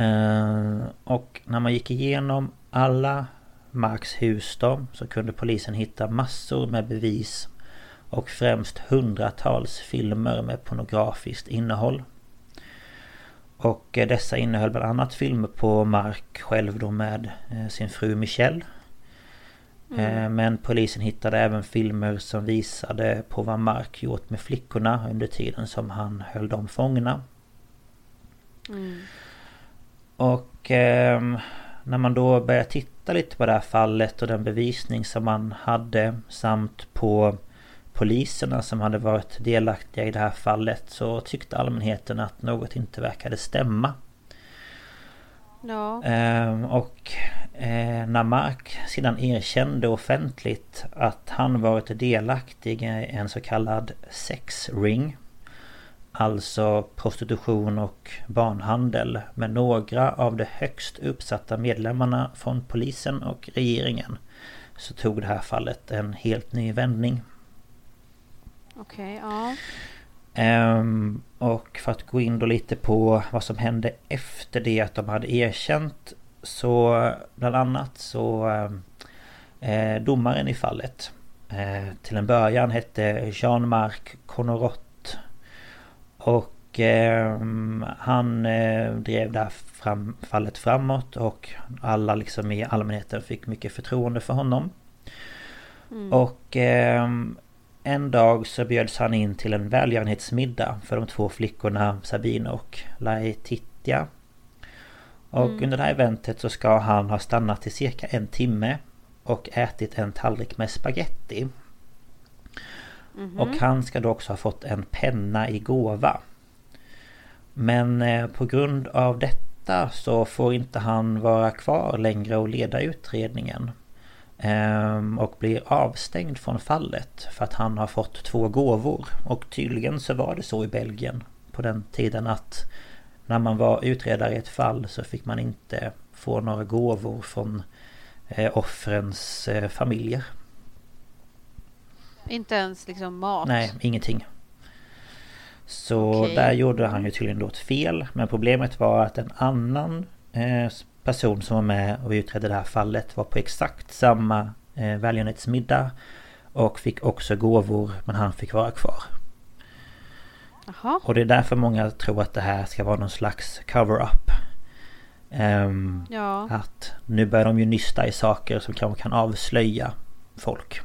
S1: Uh, och när man gick igenom alla Marks hus då så kunde polisen hitta massor med bevis och främst hundratals filmer med pornografiskt innehåll. Och eh, dessa innehöll bland annat filmer på Mark själv då med eh, sin fru Michelle. Mm. Eh, men polisen hittade även filmer som visade på vad Mark gjort med flickorna under tiden som han höll dem fångna. Mm. Och eh, när man då börjar titta lite på det här fallet och den bevisning som man hade samt på poliserna som hade varit delaktiga i det här fallet så tyckte allmänheten att något inte verkade stämma.
S2: Ja.
S1: Ehm, och eh, när Mark sedan erkände offentligt att han varit delaktig i en så kallad sexring Alltså prostitution och barnhandel med några av de högst uppsatta medlemmarna från polisen och regeringen så tog det här fallet en helt ny vändning.
S2: Okej, okay, ja.
S1: Um, och för att gå in då lite på vad som hände efter det att de hade erkänt så bland annat så eh, domaren i fallet eh, till en början hette Jean-Marc Conorot och eh, han drev det här fram, fallet framåt och alla liksom i allmänheten fick mycket förtroende för honom. Mm. Och en dag så bjöds han in till en välgörenhetsmiddag för de två flickorna Sabine och Laetitia. Och mm. under det här eventet så ska han ha stannat i cirka en timme och ätit en tallrik med spaghetti. Mm -hmm. Och han ska då också ha fått en penna i gåva. Men eh, på grund av detta så får inte han vara kvar längre och leda utredningen. Ehm, och blir avstängd från fallet för att han har fått två gåvor. Och tydligen så var det så i Belgien på den tiden att när man var utredare i ett fall så fick man inte få några gåvor från eh, offrens eh, familjer.
S2: Inte ens liksom mat?
S1: Nej, ingenting. Så okay. där gjorde han ju tydligen då ett fel. Men problemet var att en annan eh, person som var med och utredde det här fallet var på exakt samma eh, välgörenhetsmiddag. Och fick också gåvor men han fick vara kvar.
S2: Aha.
S1: Och det är därför många tror att det här ska vara någon slags cover-up. Um,
S2: ja.
S1: Att nu börjar de ju nysta i saker som kanske kan avslöja folk.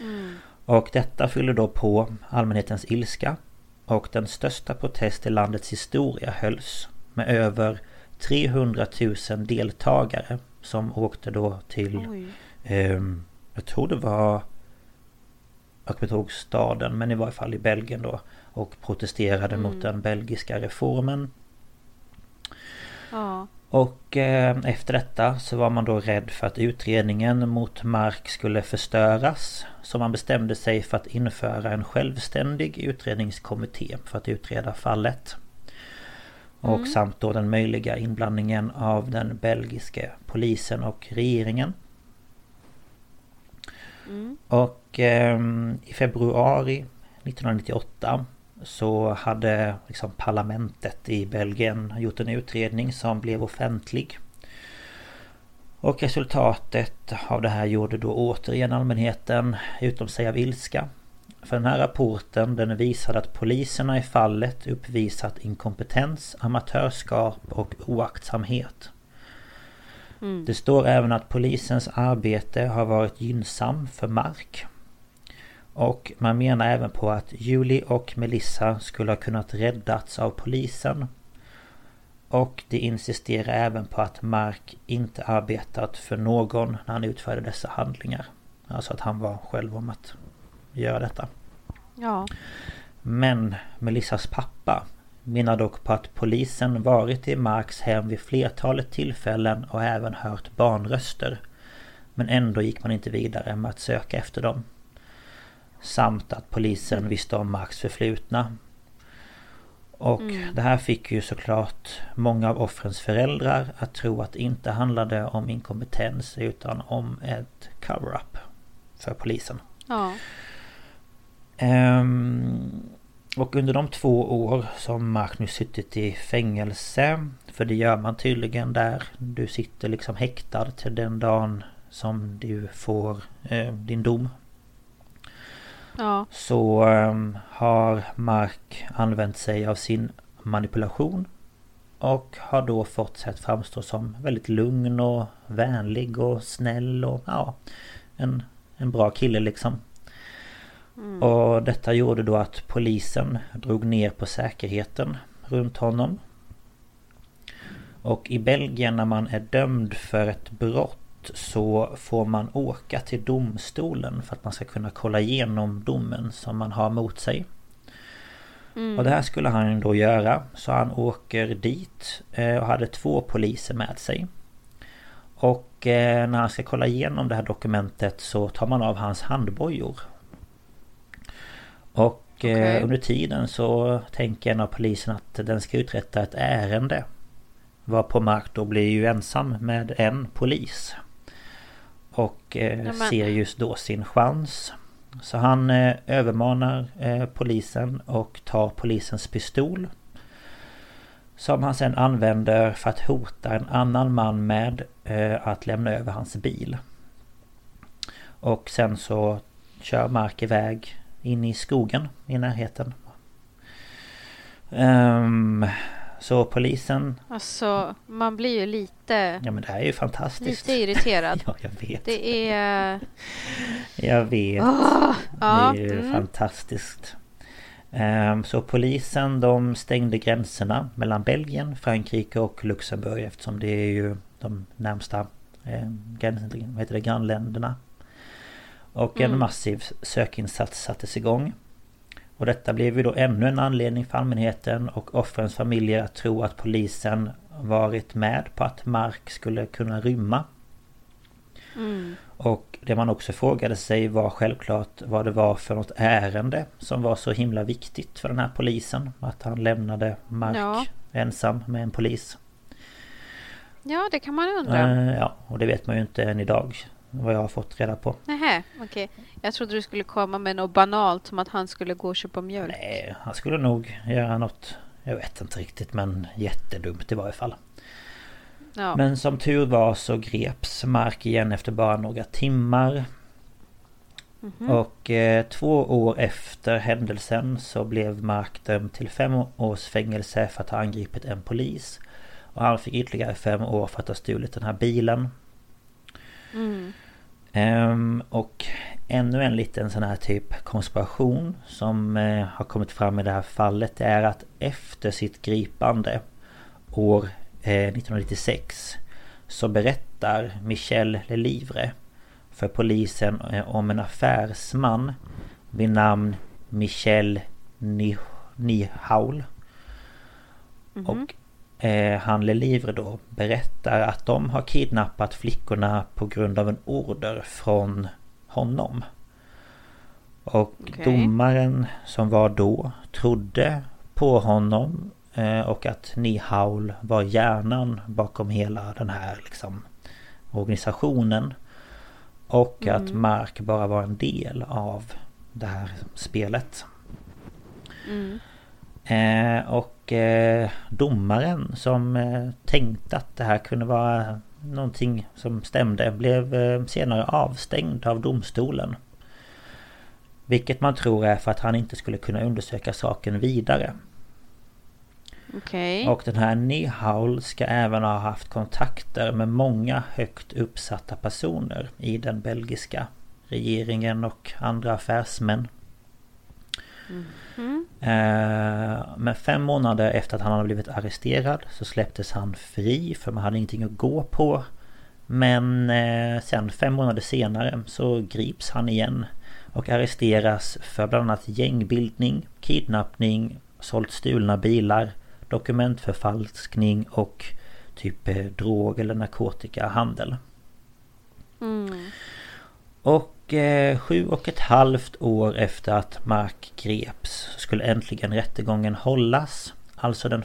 S2: Mm.
S1: Och detta fyller då på allmänhetens ilska. Och den största protest i landets historia hölls med över 300 000 deltagare som åkte då till... Eh, jag tror det var... Jag kommer inte ihåg staden men i varje fall i Belgien då. Och protesterade mm. mot den belgiska reformen.
S2: Ja.
S1: Och eh, efter detta så var man då rädd för att utredningen mot Mark skulle förstöras. Så man bestämde sig för att införa en självständig utredningskommitté för att utreda fallet. Och mm. samt då den möjliga inblandningen av den belgiska polisen och regeringen.
S2: Mm.
S1: Och eh, i februari 1998 så hade liksom parlamentet i Belgien gjort en utredning som blev offentlig. Och resultatet av det här gjorde då återigen allmänheten utom sig av ilska. För den här rapporten den visade att poliserna i fallet uppvisat inkompetens, amatörskap och oaktsamhet. Mm. Det står även att polisens arbete har varit gynnsam för Mark. Och man menar även på att Julie och Melissa skulle ha kunnat räddats av polisen. Och de insisterar även på att Mark inte arbetat för någon när han utförde dessa handlingar. Alltså att han var själv göra detta.
S2: Ja.
S1: Men Melissas pappa menar dock på att polisen varit i Marks hem vid flertalet tillfällen och även hört barnröster. Men ändå gick man inte vidare med att söka efter dem. Samt att polisen visste om Marks förflutna. Och
S2: Mm.
S1: det här fick ju såklart många av offrens föräldrar att tro att det inte handlade om inkompetens utan om ett cover-up för polisen.
S2: Ja.
S1: Ehm, och under de två år som Mark nu suttit i fängelse För det gör man tydligen där Du sitter liksom häktad till den dagen som du får eh, din dom
S2: Ja.
S1: Så ehm, har Mark använt sig av sin manipulation Och har då fått sig att framstå som väldigt lugn och vänlig och snäll och ja En, en bra kille liksom och detta gjorde då att polisen drog ner på säkerheten runt honom. Och i Belgien när man är dömd för ett brott så får man åka till domstolen för att man ska kunna kolla igenom domen som man har mot sig. Och det här skulle han då göra. Så han åker dit eh, och hade två poliser med sig. Och eh, när han ska kolla igenom det här dokumentet så tar man av hans handbojor. Och eh,
S2: Okej.
S1: under tiden så tänker en av poliserna att den ska uträtta ett ärende. Varpå Mark då blir ju ensam med en polis. Och eh, ser just då sin chans. Så han eh, övermanar eh, polisen och tar polisens pistol. Som han sen använder för att hota en annan man med eh, att lämna över hans bil. Och sen så kör Mark iväg in i skogen i närheten. Ehm, så polisen...
S2: Alltså, man blir ju lite,
S1: Ja men det här är ju fantastiskt.
S2: lite irriterad.
S1: Ja, jag vet.
S2: Det är...
S1: Jag vet.
S2: ja,
S1: det är ju
S2: mm.
S1: fantastiskt. Ehm, Så polisen de stängde gränserna mellan Belgien, Frankrike och Luxemburg eftersom det är ju de närmsta eh, gränsen, vad heter det, grannländerna. Och en massiv sökinsats sattes igång. Och detta blev ju då ännu en anledning för allmänheten och offrens familjer att tro att polisen varit med på att Mark skulle kunna rymma. Och det man också frågade sig var självklart vad det var för något ärende som var så himla viktigt för den här polisen. Att han lämnade Mark
S2: Ja.
S1: ensam med en polis.
S2: Ja, det kan man undra.
S1: Eh, ja, och det vet man ju inte än idag. Vad jag har fått reda på.
S2: Nähä, okej. Jag trodde du skulle komma med något banalt som att han skulle gå och köpa mjölk.
S1: Nej, han skulle nog göra något Jag vet inte riktigt men jättedumt i varje fall
S2: Ja.
S1: Men som tur var så greps Mark igen efter bara några timmar Och eh, två år efter händelsen så blev Mark dömd till fem års fängelse för att ha angripit en polis Och han fick ytterligare fem år för att ha stulit den här bilen Ehm, och ännu en liten sån här typ konspiration som eh, har kommit fram i det här fallet det är att efter sitt gripande år eh, 1996 så berättar Michel Lelivre för polisen eh, om en affärsman vid namn Michel Ni- Nihaul. Och eh, han Lelivre då berättar att de har kidnappat flickorna på grund av en order från honom. Och
S2: Okej.
S1: domaren som var då trodde på honom eh, och att Nihaul var hjärnan bakom hela den här liksom organisationen. Och att Mark bara var en del av det här spelet. Eh, och eh, domaren som eh, tänkte att det här kunde vara någonting som stämde blev eh, senare avstängd av domstolen. Vilket man tror är för att han inte skulle kunna undersöka saken vidare.
S2: Okej.
S1: Och den här Nihaul ska även ha haft kontakter med många högt uppsatta personer i den belgiska regeringen och andra affärsmän.
S2: Mm.
S1: Eh, Men fem månader efter att han hade blivit arresterad så släpptes han fri för man hade ingenting att gå på. Men eh, sen fem månader senare så grips han igen och arresteras för bland annat gängbildning, kidnappning, sålt stulna bilar, dokumentförfalskning och typ eh, drog eller narkotikahandel.
S2: Mm.
S1: Och eh, sju och ett halvt år efter att Mark greps skulle äntligen rättegången hållas. Alltså den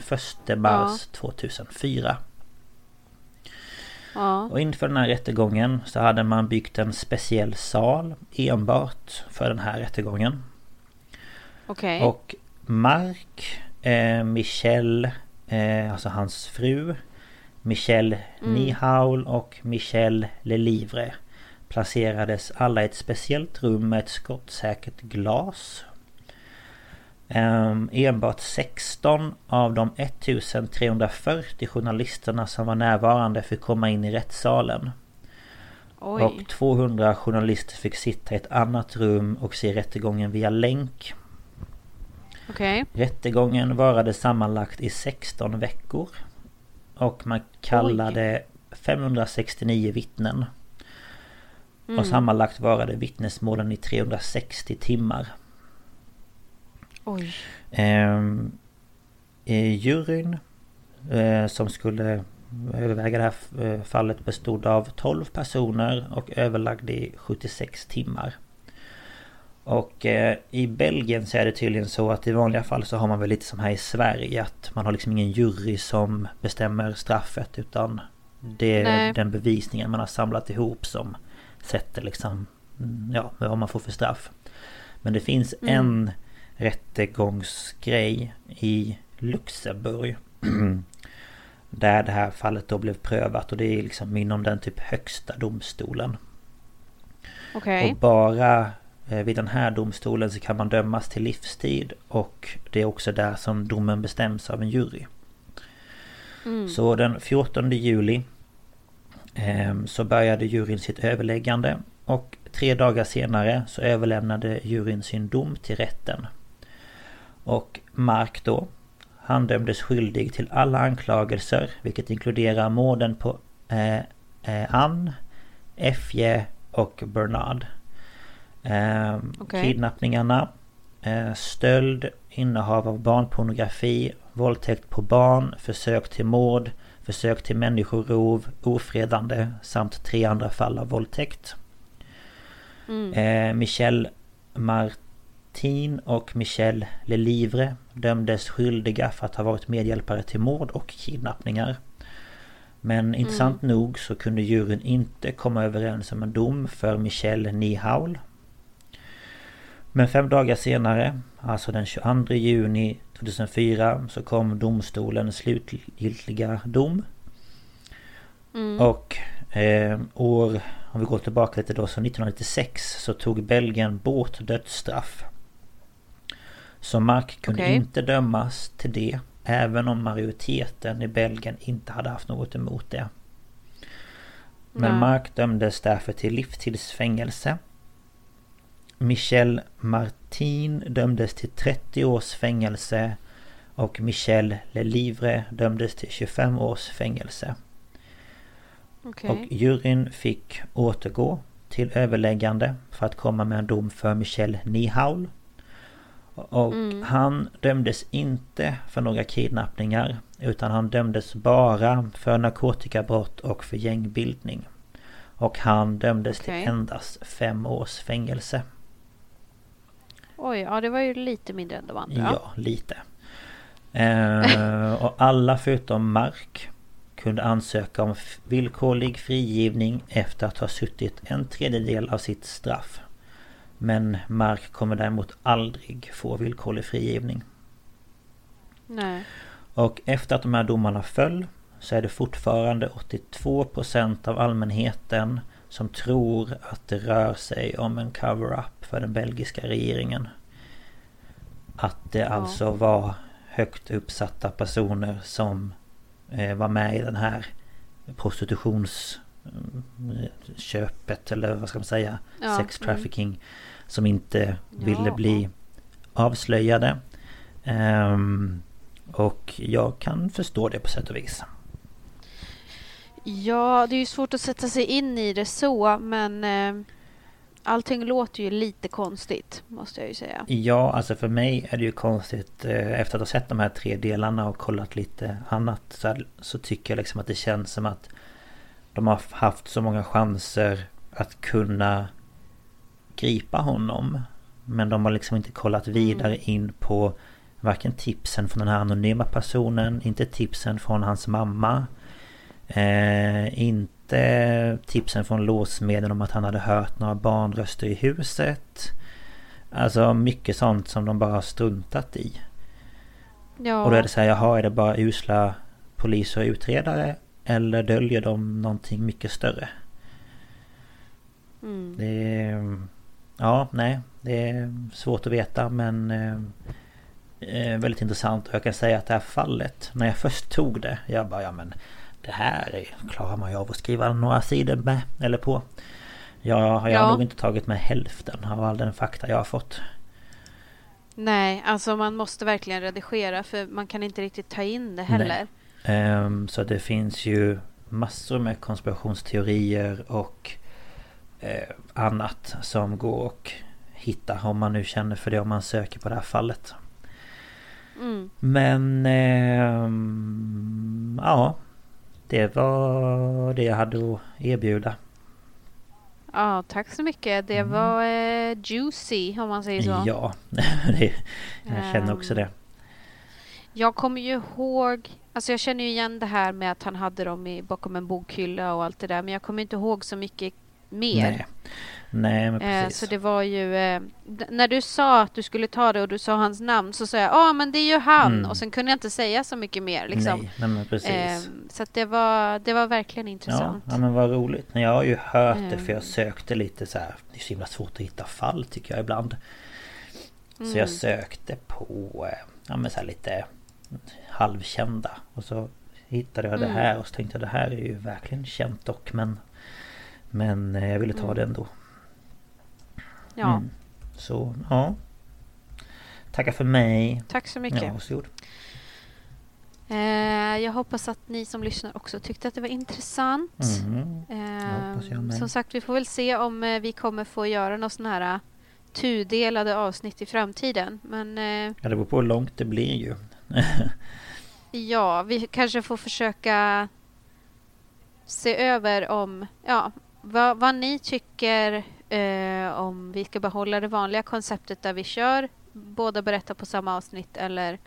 S1: 1 mars 2004.
S2: Ja.
S1: Och inför den här rättegången så hade man byggt en speciell sal enbart för den här rättegången.
S2: Okej.
S1: Och Mark, eh, Michelle, eh, alltså hans fru Michelle Nihaul och Michelle Lelivre Placerades alla i ett speciellt rum med ett skottsäkert glas Ehm, Enbart 16 av de 1340 journalisterna som var närvarande fick komma in i rättssalen
S2: Oj.
S1: Och 200 journalister fick sitta i ett annat rum och se rättegången via länk
S2: Okej.
S1: Rättegången varade sammanlagt i 16 veckor. Och man kallade 569 vittnen. Och sammanlagt varade vittnesmålen i 360 timmar.
S2: Oj.
S1: Ehm, eh, juryn eh, som skulle överväga det här eh, fallet bestod av 12 personer och överlagde i 76 timmar. Och eh, i Belgien så är det tydligen så att i vanliga fall så har man väl lite som här i Sverige att man har liksom ingen jury som bestämmer straffet utan det är
S2: Nej.
S1: den bevisningen man har samlat ihop som sätter liksom mm, ja, vad man får för straff. Men det finns en rättegångsgrej i Luxemburg Där det här fallet då blev prövat och det är liksom inom den typ högsta domstolen.
S2: Okej.
S1: Och bara eh, vid den här domstolen så kan man dömas till livstid och det är också där som domen bestäms av en jury. Så den 14 juli så började juryn sitt överläggande och tre dagar senare så överlämnade juryn sin dom till rätten. Och Mark då han dömdes skyldig till alla anklagelser vilket inkluderar morden på eh, eh, Ann, FJ och Bernard. Eh,
S2: Okej.
S1: Kidnappningarna, eh, stöld, innehav av barnpornografi, våldtäkt på barn, försök till mord, försök till människorov, ofredande samt tre andra fall av våldtäkt. Eh, Michel Martin och Michel Lelivre dömdes skyldiga för att ha varit medhjälpare till mord och kidnappningar. Men intressant nog så kunde juryn inte komma överens om en dom för Michel Nihaul. Men fem dagar senare, alltså den 22 juni 2004, så kom domstolens slutgiltiga dom. Och eh, år, om vi går tillbaka lite då, så 1996 så tog Belgien bort dödsstraff. Så Mark kunde
S2: Okej.
S1: inte dömas till det, även om majoriteten i Belgien inte hade haft något emot det. Men
S2: Nej.
S1: Mark dömdes därför till livstidsfängelse. Michel Martin dömdes till 30 års fängelse och Michel Lelivre dömdes till 25 års fängelse.
S2: Okej.
S1: Och juryn fick återgå till överläggande för att komma med en dom för Michel Nihaul. Och han dömdes inte för några kidnappningar utan han dömdes bara för narkotikabrott och för gängbildning. Och han dömdes
S2: Okej.
S1: till endast fem års fängelse.
S2: Oj, ja det var ju lite mindre än de andra.
S1: Ja, lite. Eh, och alla förutom Mark kunde ansöka om villkorlig frigivning efter att ha suttit en tredjedel av sitt straff. Men Mark kommer däremot aldrig få villkorlig frigivning.
S2: Nej.
S1: Och efter att de här domarna föll så är det fortfarande 82% av allmänheten som tror att det rör sig om en cover-up för den belgiska regeringen. Att det alltså var högt uppsatta personer som eh, var med i den här prostitutionsköpet eller vad ska man säga?
S2: Ja,
S1: Sex
S2: mm.
S1: trafficking. Som inte ville
S2: Ja.
S1: bli avslöjade. Um, och jag kan förstå det på sätt och vis.
S2: Ja, det är ju svårt att sätta sig in i det så, men eh, allting låter ju lite konstigt, måste jag ju säga.
S1: Ja, alltså för mig är det ju konstigt eh, efter att ha sett de här tre delarna och kollat lite annat så, så tycker jag liksom att det känns som att de har haft så många chanser att kunna gripa honom. Men de har liksom inte kollat vidare mm. in på varken tipsen från den här anonyma personen, inte tipsen från hans mamma. Eh, inte tipsen från låsmedlen om att han hade hört några barnröster i huset. Alltså mycket sånt som de bara har struntat i. Ja. Och då är det så här, jaha är det bara usla poliser och utredare? Eller döljer de någonting mycket större? Mm. Det är... Ja, nej. Det är svårt att veta men... Eh, eh, väldigt intressant och jag kan säga att det här fallet När jag först tog det Jag bara ja men Det här klarar man ju av att skriva några sidor med Eller på Jag, jag ja. har nog inte tagit med hälften av all den fakta jag har fått
S2: Nej, alltså man måste verkligen redigera för man kan inte riktigt ta in det heller.
S1: Um, så det finns ju massor med konspirationsteorier och uh, annat som går att hitta om man nu känner för det om man söker på det här fallet. Mm. Men eh, ja Det var det jag hade att erbjuda.
S2: Ja, tack så mycket. Det mm. var eh, juicy om man säger så.
S1: Ja, det, jag känner också det.
S2: Jag kommer ju ihåg, alltså jag känner ju igen det här med att han hade dem i, bakom en bokhylla och allt det där. Men jag kommer inte ihåg så mycket mer.
S1: Nej. Nej men
S2: eh, precis. så det var ju eh, När du sa att du skulle ta det och du sa hans namn så sa jag ja ah, men det är ju han mm. och sen kunde jag inte säga så mycket mer liksom.
S1: Nej, nej men precis. Eh,
S2: så att det var Det var verkligen intressant.
S1: Ja, ja men vad roligt. Jag har ju hört det för jag sökte lite så här Det är så himla svårt att hitta fall tycker jag ibland. Så jag mm. sökte på Ja men så här lite Halvkända och så hittade jag det mm. här och så tänkte jag det här är ju verkligen känt dock men Men jag ville ta mm. det ändå.
S2: Ja. Mm.
S1: Så, ja. Tacka för mig.
S2: Tack så mycket.
S1: Ja, varsågod.
S2: Eh, jag hoppas att ni som lyssnar också tyckte att det var intressant. Mm. Eh, som sagt, vi får väl se om eh, vi kommer få göra något sån här tudelade avsnitt i framtiden. Men...
S1: Ja, det beror på hur långt det blir ju.
S2: ja, vi kanske får försöka se över om... Ja, vad, vad ni tycker eh, om vi ska behålla det vanliga konceptet där vi kör båda berättar på samma avsnitt eller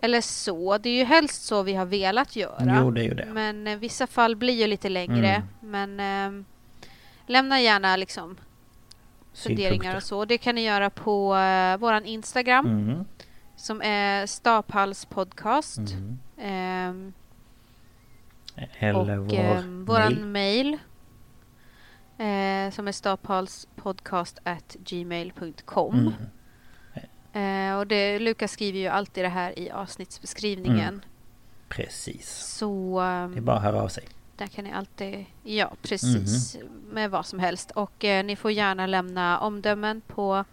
S2: eller så. Det är ju helst så vi har velat göra.
S1: Jo, det är ju det.
S2: Men eh, vissa fall blir ju lite längre. Mm. Men eh, lämna gärna liksom funderingar och så. Det kan ni göra på eh, våran Instagram. Mm. Som är Staphals podcast. Mm.
S1: Eh, eller
S2: och, vår eh, våran mail Eh, som är staphalspodcast@gmail.com. Mm. Eh, och det, Lukas skriver ju alltid det här i avsnittsbeskrivningen. Mm.
S1: Precis.
S2: Så... Um,
S1: det är bara att höra av sig.
S2: Där kan ni alltid... Ja, precis. Mm. Med vad som helst. Och eh, ni får gärna lämna omdömen på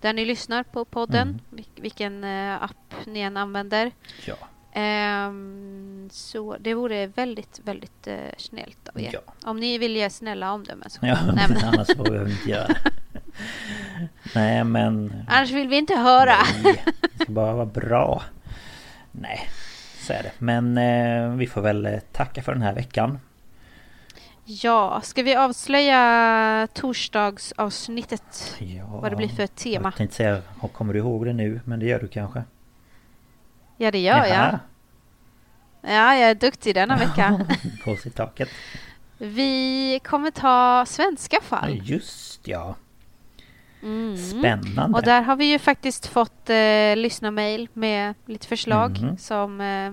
S2: där ni lyssnar på podden. Mm. Vilken eh, app ni än använder.
S1: Ja.
S2: Um, så det vore väldigt, väldigt uh, snällt av er. Ja. Om ni vill ge snälla omdömen så.
S1: Ja, Nej, men annars får vi inte göra Nej, men...
S2: Annars vill vi inte höra.
S1: Nej, det ska bara vara bra. Nej, så är det. Men eh, vi får väl eh, tacka för den här veckan.
S2: Ja, ska vi avslöja torsdagsavsnittet? Ja, vad det blir för tema?
S1: Jag tänkte säga, kommer du ihåg det nu? Men det gör du kanske?
S2: Ja, det gör jag. Ja, jag är duktig denna vecka.
S1: Kors i taket.
S2: Vi kommer ta svenska fall.
S1: Just ja. Mm. Spännande.
S2: Och där har vi ju faktiskt fått eh, lyssna-mail med lite förslag mm. som eh,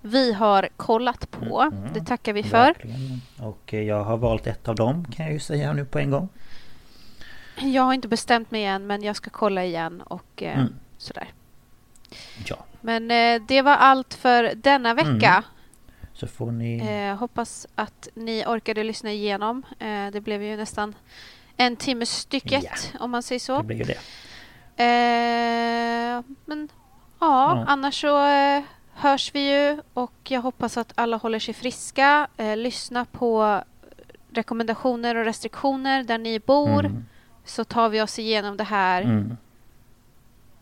S2: vi har kollat på. Mm. Det tackar vi för. Verkligen.
S1: Och eh, jag har valt ett av dem kan jag ju säga nu på en gång.
S2: Jag har inte bestämt mig än men jag ska kolla igen och eh, mm. sådär.
S1: Ja.
S2: Men eh, det var allt för denna mm. vecka. Mm.
S1: Så får ni...
S2: Eh, hoppas att ni orkade lyssna igenom. Eh, det blev ju nästan en timme stycket ja. om man säger så.
S1: Det blir ju det.
S2: Ja, annars så eh, hörs vi ju och jag hoppas att alla håller sig friska. Eh, lyssna på rekommendationer och restriktioner där ni bor.
S1: Mm.
S2: Så tar vi oss igenom det här,
S1: Mm,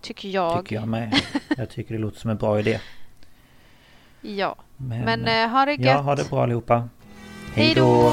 S2: tycker jag.
S1: tycker jag med. Jag tycker det låter som en bra idé.
S2: Ja.
S1: Men,
S2: Men eh, ha det gött.
S1: ja, ha det bra allihopa.
S2: Hej då!